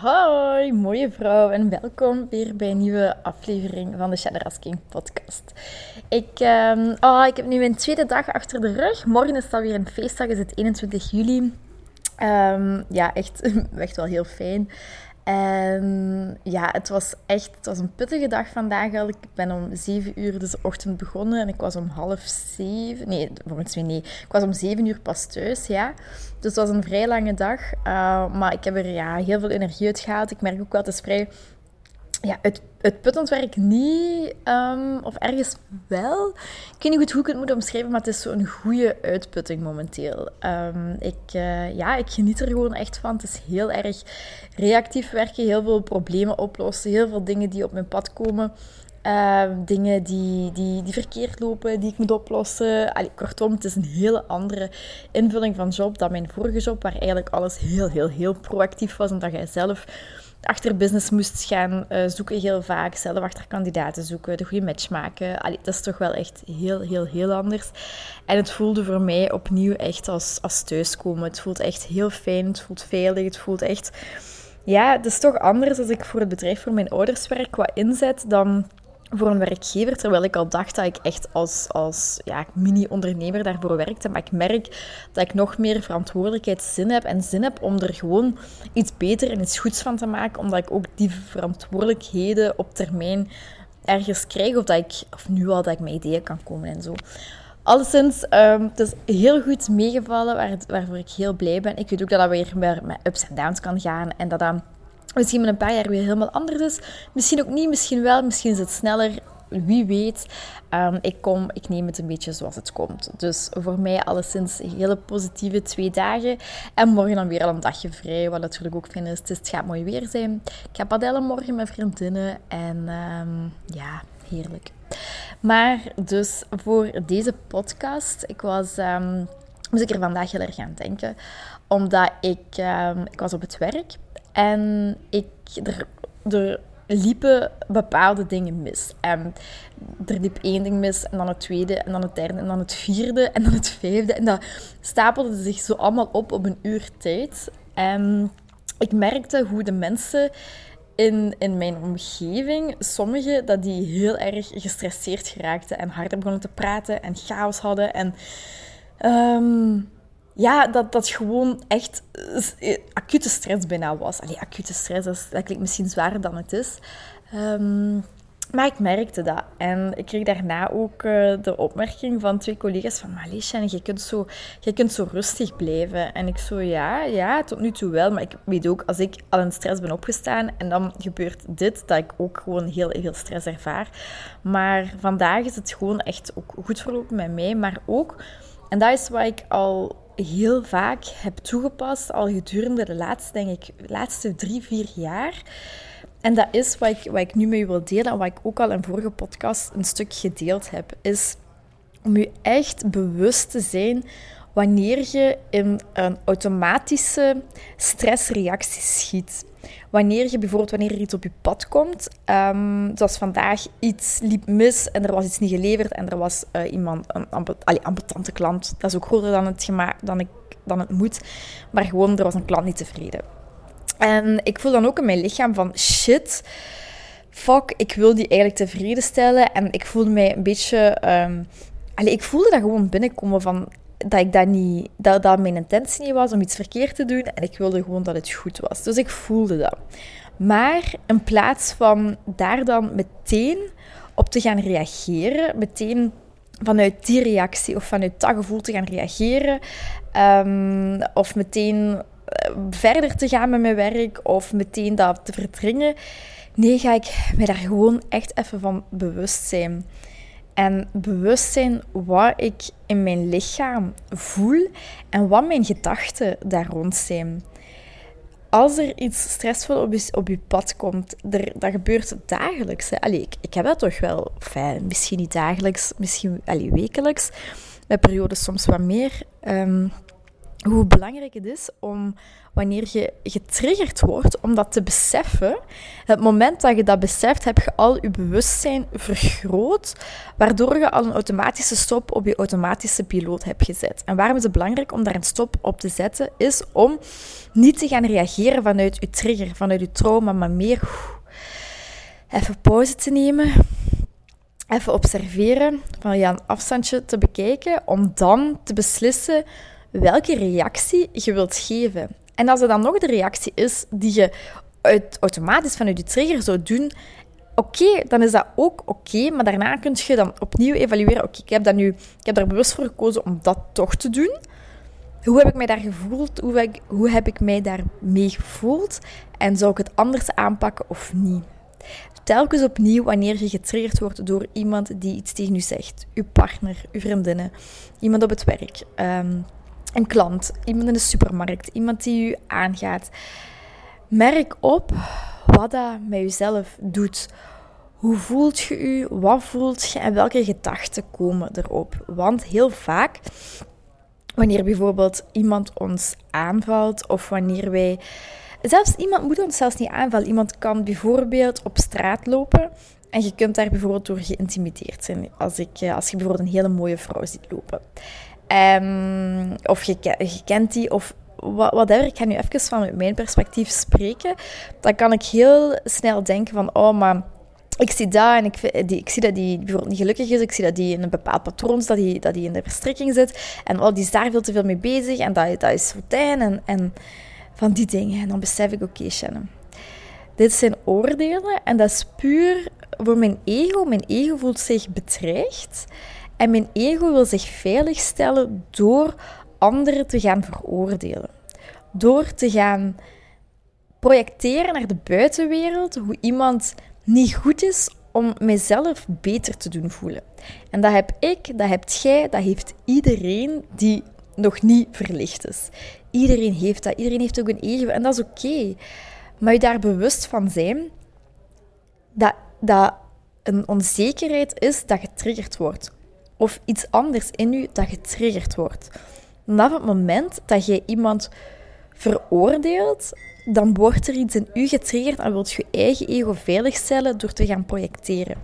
Hoi, mooie vrouw en welkom weer bij een nieuwe aflevering van de Shadow King podcast. Ik, um, oh, ik heb nu mijn tweede dag achter de rug. Morgen is het weer een feestdag, is het 21 juli. Um, ja, echt, echt wel heel fijn. En ja, het was echt het was een pittige dag vandaag. Ik ben om 7 uur de ochtend begonnen en ik was om half 7. Nee, volgens mij niet. Ik was om 7 uur pas thuis, ja. Dus het was een vrij lange dag. Uh, maar ik heb er ja, heel veel energie uit gehaald. Ik merk ook wel, het is vrij ja, het, het puttend werk niet, um, of ergens wel. Ik weet niet goed hoe ik het moet omschrijven, maar het is zo'n goede uitputting momenteel. Um, ik, uh, ja, ik geniet er gewoon echt van. Het is heel erg reactief werken, heel veel problemen oplossen, heel veel dingen die op mijn pad komen. Uh, dingen die, die, die verkeerd lopen, die ik moet oplossen. Allee, kortom, het is een hele andere invulling van job dan mijn vorige job, waar eigenlijk alles heel, heel, heel proactief was. Omdat jij zelf achter business moest gaan uh, zoeken heel vaak. Zelf achter kandidaten zoeken, de goede match maken. Dat is toch wel echt heel, heel, heel anders. En het voelde voor mij opnieuw echt als, als thuiskomen. Het voelt echt heel fijn, het voelt veilig, het voelt echt... Ja, het is toch anders als ik voor het bedrijf voor mijn ouders werk qua inzet dan voor een werkgever, terwijl ik al dacht dat ik echt als, als ja, mini-ondernemer daarvoor werkte. Maar ik merk dat ik nog meer verantwoordelijkheid zin heb en zin heb om er gewoon iets beter en iets goeds van te maken, omdat ik ook die verantwoordelijkheden op termijn ergens krijg, of, dat ik, of nu al dat ik met ideeën kan komen en zo. Alleszins, um, het is heel goed meegevallen, waar, waarvoor ik heel blij ben. Ik weet ook dat dat weer met ups en downs kan gaan en dat dat misschien met een paar jaar weer helemaal anders is. Misschien ook niet, misschien wel, misschien is het sneller. Wie weet. Um, ik, kom, ik neem het een beetje zoals het komt. Dus voor mij alleszins hele positieve twee dagen. En morgen dan weer al een dagje vrij. Wat natuurlijk ook fijn is. Het, is, het gaat mooi weer zijn. Ik ga padellen morgen met vriendinnen. En um, ja, heerlijk. Maar dus voor deze podcast. Ik was... Um, moest ik er vandaag heel erg aan denken. Omdat ik... ik was op het werk. En ik, er, er liepen bepaalde dingen mis. En er liep één ding mis, en dan het tweede, en dan het derde, en dan het vierde, en dan het vijfde. En dat stapelde zich zo allemaal op op een uur tijd. En ik merkte hoe de mensen in, in mijn omgeving, sommigen, dat die heel erg gestresseerd geraakten en harder begonnen te praten en chaos hadden. En um, ja, dat dat gewoon echt eh, acute stress bijna was. Allee, acute stress, dat, klinkt misschien zwaarder dan het is. Um, maar ik merkte dat. En ik kreeg daarna ook uh, de opmerking van twee collega's van... Malisha, je kunt, zo, je kunt zo rustig blijven. En ik zo, ja, ja, tot nu toe wel. Maar ik weet ook, als ik al in stress ben opgestaan en dan gebeurt dit, dat ik ook gewoon heel, heel stress ervaar. Maar vandaag is het gewoon echt ook goed verlopen met mij. Maar ook, en dat is wat ik al heel vaak heb toegepast, al gedurende de laatste, denk ik, laatste drie, vier jaar. En dat is wat ik, wat ik nu met u wil delen en wat ik ook al in vorige podcast een stuk gedeeld heb, is om je echt bewust te zijn wanneer je in een automatische stressreactie schiet. Wanneer je bijvoorbeeld wanneer er iets op je pad komt, um, zoals vandaag iets liep mis en er was iets niet geleverd en er was uh, iemand, een ambetante klant, dat is ook groter dan het, dan, ik, dan het moet, maar gewoon er was een klant niet tevreden. En ik voel dan ook in mijn lichaam van shit, fuck, ik wil die eigenlijk tevreden stellen en ik voelde mij een beetje... Um, ik voelde dat gewoon binnenkomen van dat ik dat niet, dat, dat mijn intentie niet was om iets verkeerd te doen en ik wilde gewoon dat het goed was. Dus ik voelde dat. Maar in plaats van daar dan meteen op te gaan reageren, meteen vanuit die reactie of vanuit dat gevoel te gaan reageren, um, of meteen eh, verder te gaan met mijn werk of meteen dat te verdringen, nee, ga ik me daar gewoon echt even van bewust zijn. En bewust zijn wat ik in mijn lichaam voel en wat mijn gedachten daar rond zijn. Als er iets stressvol op je, op je pad komt, er, dat gebeurt dagelijks. Hè. Allee, ik, ik heb dat toch wel, fijn, misschien niet dagelijks, misschien allee, wekelijks. Bij periodes soms wat meer. Um, hoe belangrijk het is om wanneer je getriggerd wordt, om dat te beseffen. Het moment dat je dat beseft, heb je al je bewustzijn vergroot, waardoor je al een automatische stop op je automatische piloot hebt gezet. En waarom is het belangrijk om daar een stop op te zetten, is om niet te gaan reageren vanuit je trigger, vanuit je trauma, maar meer even pauze te nemen, even observeren, van ja, een afstandje te bekijken, om dan te beslissen welke reactie je wilt geven. En als er dan nog de reactie is die je uit, automatisch vanuit je trigger zou doen, oké, dan is dat ook oké, maar daarna kun je dan opnieuw evalueren. Oké, ik heb nu, ik heb er bewust voor gekozen om dat toch te doen. Hoe heb ik mij daar gevoeld? Hoe heb ik, hoe heb ik mij daarmee gevoeld? En zou ik het anders aanpakken of niet? Telkens opnieuw wanneer je getriggerd wordt door iemand die iets tegen u zegt. Uw partner, uw vriendinnen, iemand op het werk, ehm, een klant, iemand in de supermarkt, iemand die u aangaat. Merk op wat dat met jezelf doet. Hoe voelt je u? Wat voelt je? En welke gedachten komen erop? Want heel vaak, wanneer bijvoorbeeld iemand ons aanvalt of wanneer wij. Zelfs iemand moet ons zelfs niet aanvallen. Iemand kan bijvoorbeeld op straat lopen en je kunt daar bijvoorbeeld door geïntimideerd zijn. Als, ik, eh, als je bijvoorbeeld een hele mooie vrouw ziet lopen. Um, of je, kent die, of whatever. Ik ga nu even van mijn perspectief spreken. Dan kan ik heel snel denken van, oh, maar ik zie dat en ik, ik zie dat die bijvoorbeeld niet gelukkig is. Ik zie dat die in een bepaald patroon dat die, dat die in de verstrikking zit. En oh, die is daar veel te veel mee bezig. En dat, dat is fontein en, en van die dingen. En dan besef ik, oké, Shannon. Dit zijn oordelen en dat is puur voor mijn ego. Mijn ego voelt zich bedreigd. En mijn ego wil zich veiligstellen door anderen te gaan veroordelen. Door te gaan projecteren naar de buitenwereld hoe iemand niet goed is om mijzelf beter te doen voelen. En dat heb ik, dat hebt jij, dat heeft iedereen die nog niet verlicht is. Iedereen heeft dat. Iedereen heeft ook een ego en dat is oké. Maar je daar bewust van zijn dat, dat een onzekerheid is dat getriggerd wordt of iets anders in u dat getriggerd wordt. Vanaf het moment dat je iemand veroordeelt, dan wordt er iets in u getriggerd en wilt je eigen ego veiligstellen door te gaan projecteren.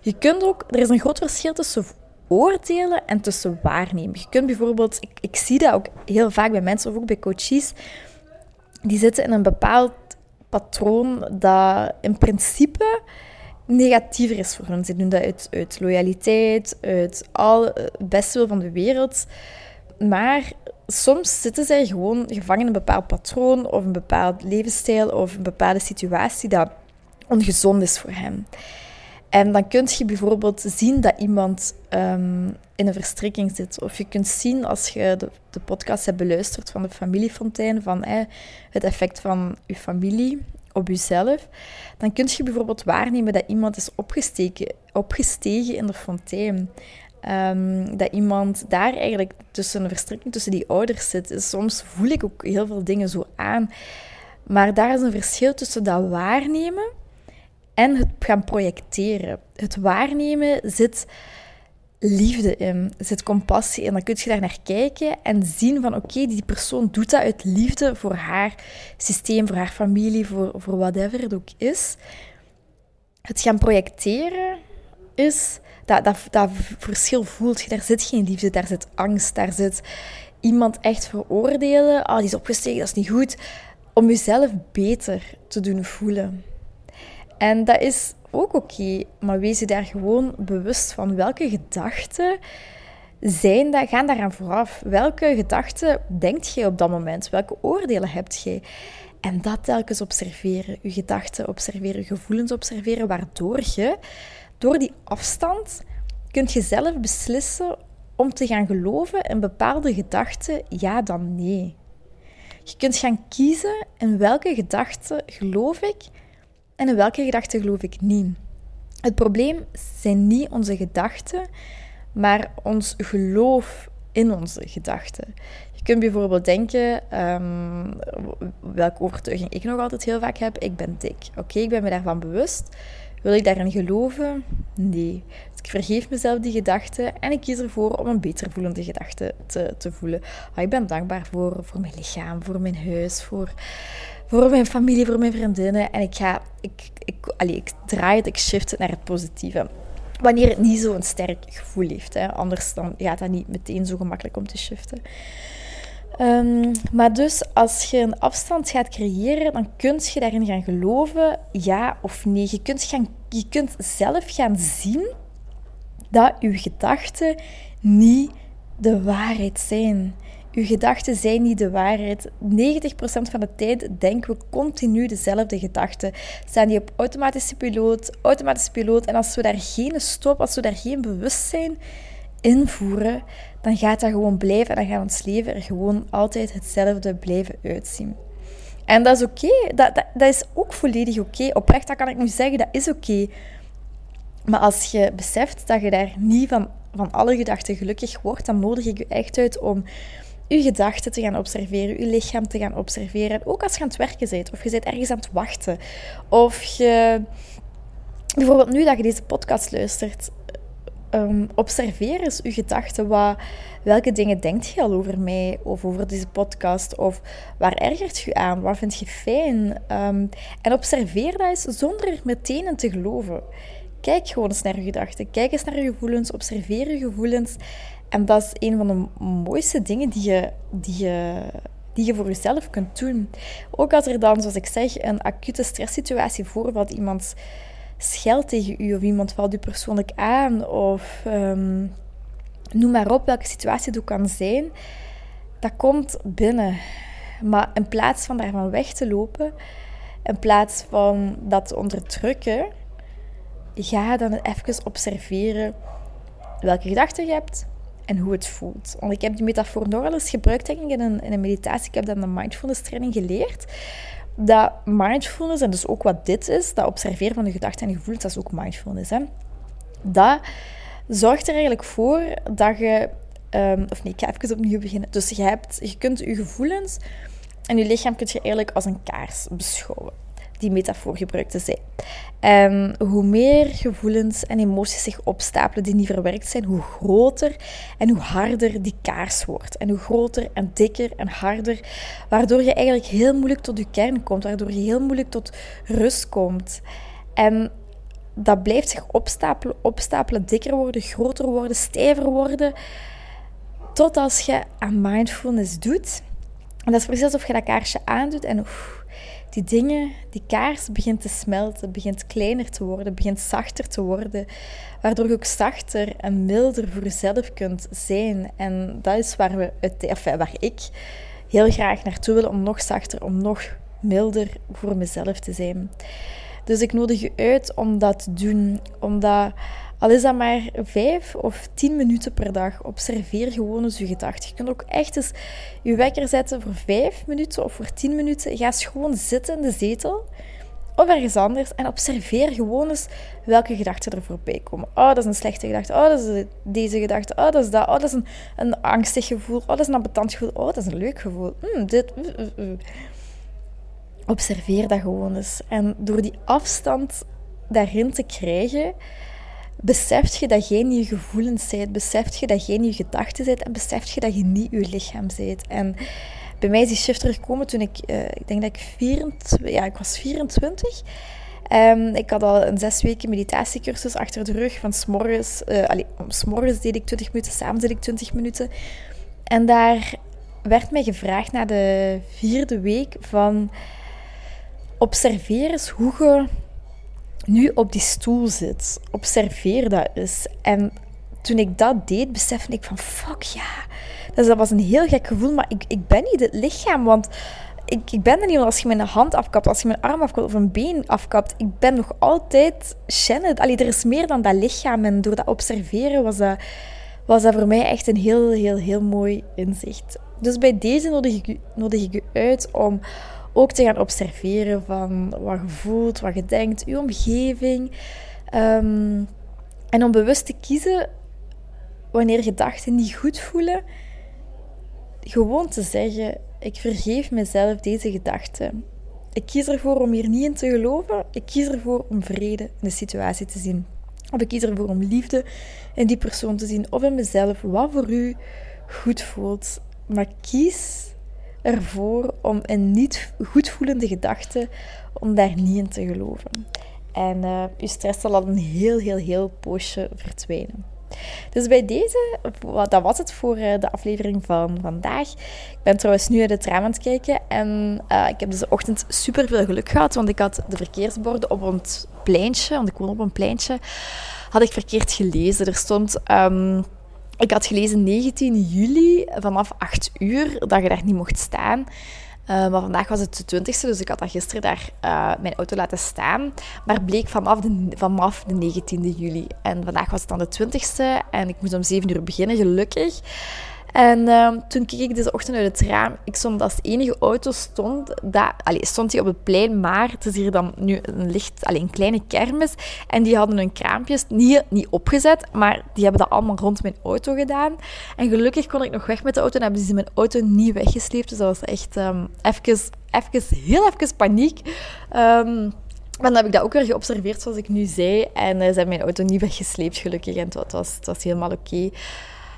Je kunt ook, er is een groot verschil tussen oordelen en tussen waarnemen. Je kunt bijvoorbeeld, ik, ik zie dat ook heel vaak bij mensen of ook bij coaches, die zitten in een bepaald patroon dat in principe negatiever is voor hen. Ze doen dat uit, uit loyaliteit, uit al het beste wil van de wereld. Maar soms zitten zij gewoon gevangen in een bepaald patroon of een bepaald levensstijl of een bepaalde situatie dat ongezond is voor hen. En dan kun je bijvoorbeeld zien dat iemand ehm, in een verstrikking zit. Of je kunt zien als je de, de podcast hebt beluisterd van de familiefontein, van het effect van je familie op jezelf, dan kun je bijvoorbeeld waarnemen dat iemand is opgestegen, opgestegen in de fontein. Um, dat iemand daar eigenlijk tussen een verstrikking tussen die ouders zit. Soms voel ik ook heel veel dingen zo aan. Maar daar is een verschil tussen dat waarnemen en het gaan projecteren. Het waarnemen zit liefde in, er zit compassie in. Dan kun je daar naar kijken en zien van oké, die persoon doet dat uit liefde voor haar systeem, voor haar familie, voor, voor whatever het ook is. Het gaan projecteren is, dat, dat, dat verschil voelt je. Daar zit geen liefde, daar zit angst, daar zit iemand echt veroordelen. Ah, die is opgestegen, dat is niet goed. Om jezelf beter te doen voelen. En dat is ook oké, maar wees je daar gewoon bewust van welke gedachten zijn dat, gaan daaraan vooraf. Welke gedachten denkt je op dat moment? Welke oordelen hebt je? En dat telkens observeren. Je gedachten observeren, gevoelens observeren, waardoor je door die afstand kunt je zelf beslissen om te gaan geloven in bepaalde gedachten, ja dan nee. Je kunt gaan kiezen in welke gedachten geloof ik en in welke gedachten geloof ik niet. Het probleem zijn niet onze gedachten, maar ons geloof in onze gedachten. Je kunt bijvoorbeeld denken, um, welke overtuiging ik nog altijd heel vaak heb, ik ben dik. Oké, ik ben me daarvan bewust. Wil ik daarin geloven? Nee. Dus ik vergeef mezelf die gedachte en ik kies ervoor om een beter voelende gedachte te, te voelen. Ah, ik ben dankbaar voor, voor mijn lichaam, voor mijn huis, voor, voor mijn familie, voor mijn vriendinnen. En ik ga, ik, ik, allez, ik draai het, ik shift het naar het positieve. Wanneer het niet zo'n sterk gevoel heeft. Hè. Anders dan gaat dat niet meteen zo gemakkelijk om te shiften. Um, maar dus als je een afstand gaat creëren, dan kun je daarin gaan geloven, ja of nee. Je kunt, gaan, je kunt zelf gaan zien dat je gedachten niet de waarheid zijn. Uw gedachten zijn niet de waarheid. 90% van de tijd denken we continu dezelfde gedachten. Staan die op automatische piloot, automatische piloot. En als we daar geen stop, als we daar geen bewustzijn invoeren, dan gaat dat gewoon blijven en dan gaat ons leven er gewoon altijd hetzelfde blijven uitzien. En dat is oké, dat, dat, dat, is ook volledig oké. Oprecht, dat kan ik nu zeggen, dat is oké. Maar als je beseft dat je daar niet van, van alle gedachten gelukkig wordt, dan nodig ik je echt uit om je gedachten te gaan observeren, je lichaam te gaan observeren. ook als je aan het werken bent, of je bent ergens aan het wachten, of je... Bijvoorbeeld nu dat je deze podcast luistert, um, observeer eens je gedachten. Wat, welke dingen denkt je al over mij of over deze podcast? Of waar ergert je aan? Wat vind je fijn? Ehm, en observeer dat eens zonder meteen in te geloven. Kijk gewoon eens naar je gedachten. Kijk eens naar je gevoelens. Observeer je gevoelens. En dat is een van de mooiste dingen die je, die je, die je voor jezelf kunt doen. Ook als er dan, zoals ik zeg, een acute stresssituatie voorvalt, iemand scheldt tegen u of iemand valt u persoonlijk aan of um, noem maar op welke situatie het kan zijn, dat komt binnen. Maar in plaats van daarvan weg te lopen, in plaats van dat te onderdrukken, ga dan even observeren welke gedachten je hebt en hoe het voelt. Want ik heb die metafoor nogal eens gebruikt denk ik, in, een, in een meditatie. Ik heb dat in een mindfulness training geleerd dat mindfulness, en dus ook wat dit is, dat observeren van de gedachten en gevoelens, dat is ook mindfulness. Hè? Dat zorgt er eigenlijk voor dat je... Um, of nee, ik ga even opnieuw beginnen. Dus je, hebt, je kunt je gevoelens en je lichaam kun je eigenlijk als een kaars beschouwen die metafoor gebruikte zij. En hoe meer gevoelens en emoties zich opstapelen die niet verwerkt zijn, hoe groter en hoe harder die kaars wordt. En hoe groter en dikker en harder, waardoor je eigenlijk heel moeilijk tot je kern komt, waardoor je heel moeilijk tot rust komt. En dat blijft zich opstapelen, opstapelen, dikker worden, groter worden, stijver worden, tot als je aan mindfulness doet. En dat is precies alsof je dat kaarsje aandoet en oef, die dingen, die kaars begint te smelten, begint kleiner te worden, begint zachter te worden, waardoor je ook zachter en milder voor jezelf kunt zijn. En dat is waar, we, enfin, waar ik heel graag naartoe wil, om nog zachter, om nog milder voor mezelf te zijn. Dus ik nodig je uit om dat te doen, omdat al is dat maar vijf of tien minuten per dag. Observeer gewoon eens je gedachten. Je kunt ook echt eens je wekker zetten voor vijf minuten of voor tien minuten. Ga eens gewoon zitten in de zetel of ergens anders en observeer gewoon eens welke gedachten er voorbij komen. Oh, dat is een slechte gedachte. Oh, dat is deze gedachte. Oh, dat is dat. Oh, dat is een, een angstig gevoel. Oh, dat is een ambetant gevoel. Oh, dat is een leuk gevoel. Mm, dit. Observeer dat gewoon eens. En door die afstand daarin te krijgen, beseft je dat niet je gevoelens bent, beseft je dat niet je gedachten bent en beseft je dat je niet je lichaam bent. En bij mij is die shift er gekomen toen ik, uh, ik denk dat ik 24, ja, ik was 24. Um, ehm, ik had al een zes weken meditatiecursus achter de rug. Van s'morgens, uh, allee, s'morgens deed ik 20 minuten, s'avonds deed ik 20 minuten. En daar werd mij gevraagd na de vierde week van observeer eens hoe je nu op die stoel zit. Observeer dat eens. En toen ik dat deed, besefte ik van fuck ja. Dus dat was een heel gek gevoel, maar ik, ik ben niet het lichaam. Want ik, ik ben er niet als je mijn hand afkapt, als je mijn arm afkapt of een been afkapt. Ik ben nog altijd Shannon. Allee, er is meer dan dat lichaam. En door dat observeren was dat, was dat voor mij echt een heel, heel, heel mooi inzicht. Dus bij deze nodig ik, nodig ik u uit om ook te gaan observeren van wat je voelt, wat je denkt, je omgeving. Um, en om bewust te kiezen wanneer gedachten niet goed voelen, gewoon te zeggen: Ik vergeef mezelf deze gedachten. Ik kies ervoor om hier niet in te geloven. Ik kies ervoor om vrede in de situatie te zien. Of ik kies ervoor om liefde in die persoon te zien. Of in mezelf. Wat voor u goed voelt. Maar kies ervoor om in niet goed voelende gedachten, om daar niet in te geloven. En uh, je stress zal al een heel, heel, heel poosje verdwijnen. Dus bij deze, dat was het voor eh, de aflevering van vandaag. Ik ben trouwens nu uit het raam aan het kijken en uh, ik heb deze ochtend super veel geluk gehad, want ik had de verkeersborden op een pleintje, want ik woon op een pleintje, had ik verkeerd gelezen. Er stond... Um, ik had gelezen 19 juli vanaf 8 uur dat je daar niet mocht staan. Uh, maar vandaag was het de 20ste, dus ik had dat gisteren daar uh, mijn auto laten staan. Maar bleek vanaf de, vanaf de 19e juli. En vandaag was het dan de 20ste en ik moest om 7 uur beginnen, gelukkig. En uh, toen keek ik deze ochtend uit het raam. Ik stond als enige auto stond, dat, allez, stond hij op het plein, maar het is hier dan nu een licht, allez, een kleine kermis. En die hadden hun kraampjes niet, niet opgezet, maar die hebben dat allemaal rond mijn auto gedaan. En gelukkig kon ik nog weg met de auto en hebben ze mijn auto niet weggesleept. Dus dat was echt um, even, heel even paniek. Um, maar dan heb ik dat ook weer geobserveerd, zoals ik nu zei. En uh, ze hebben mijn auto niet weggesleept, gelukkig. En het was, het was helemaal oké.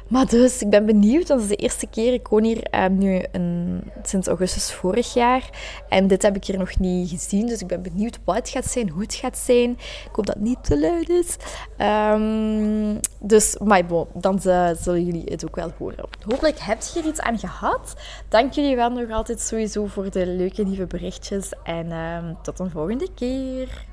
Maar dus, ik ben benieuwd. Dat is de eerste keer. Ik woon hier um, nu een, sinds augustus vorig jaar. En dit heb ik hier nog niet gezien. Dus ik ben benieuwd wat het gaat zijn, hoe het gaat zijn. Ik hoop dat het niet te luid is. Um, dus, maar dan zullen jullie het ook wel horen. Hopelijk heb je er iets aan gehad. Dank jullie wel nog altijd sowieso voor de leuke nieuwe berichtjes. En um, tot een volgende keer.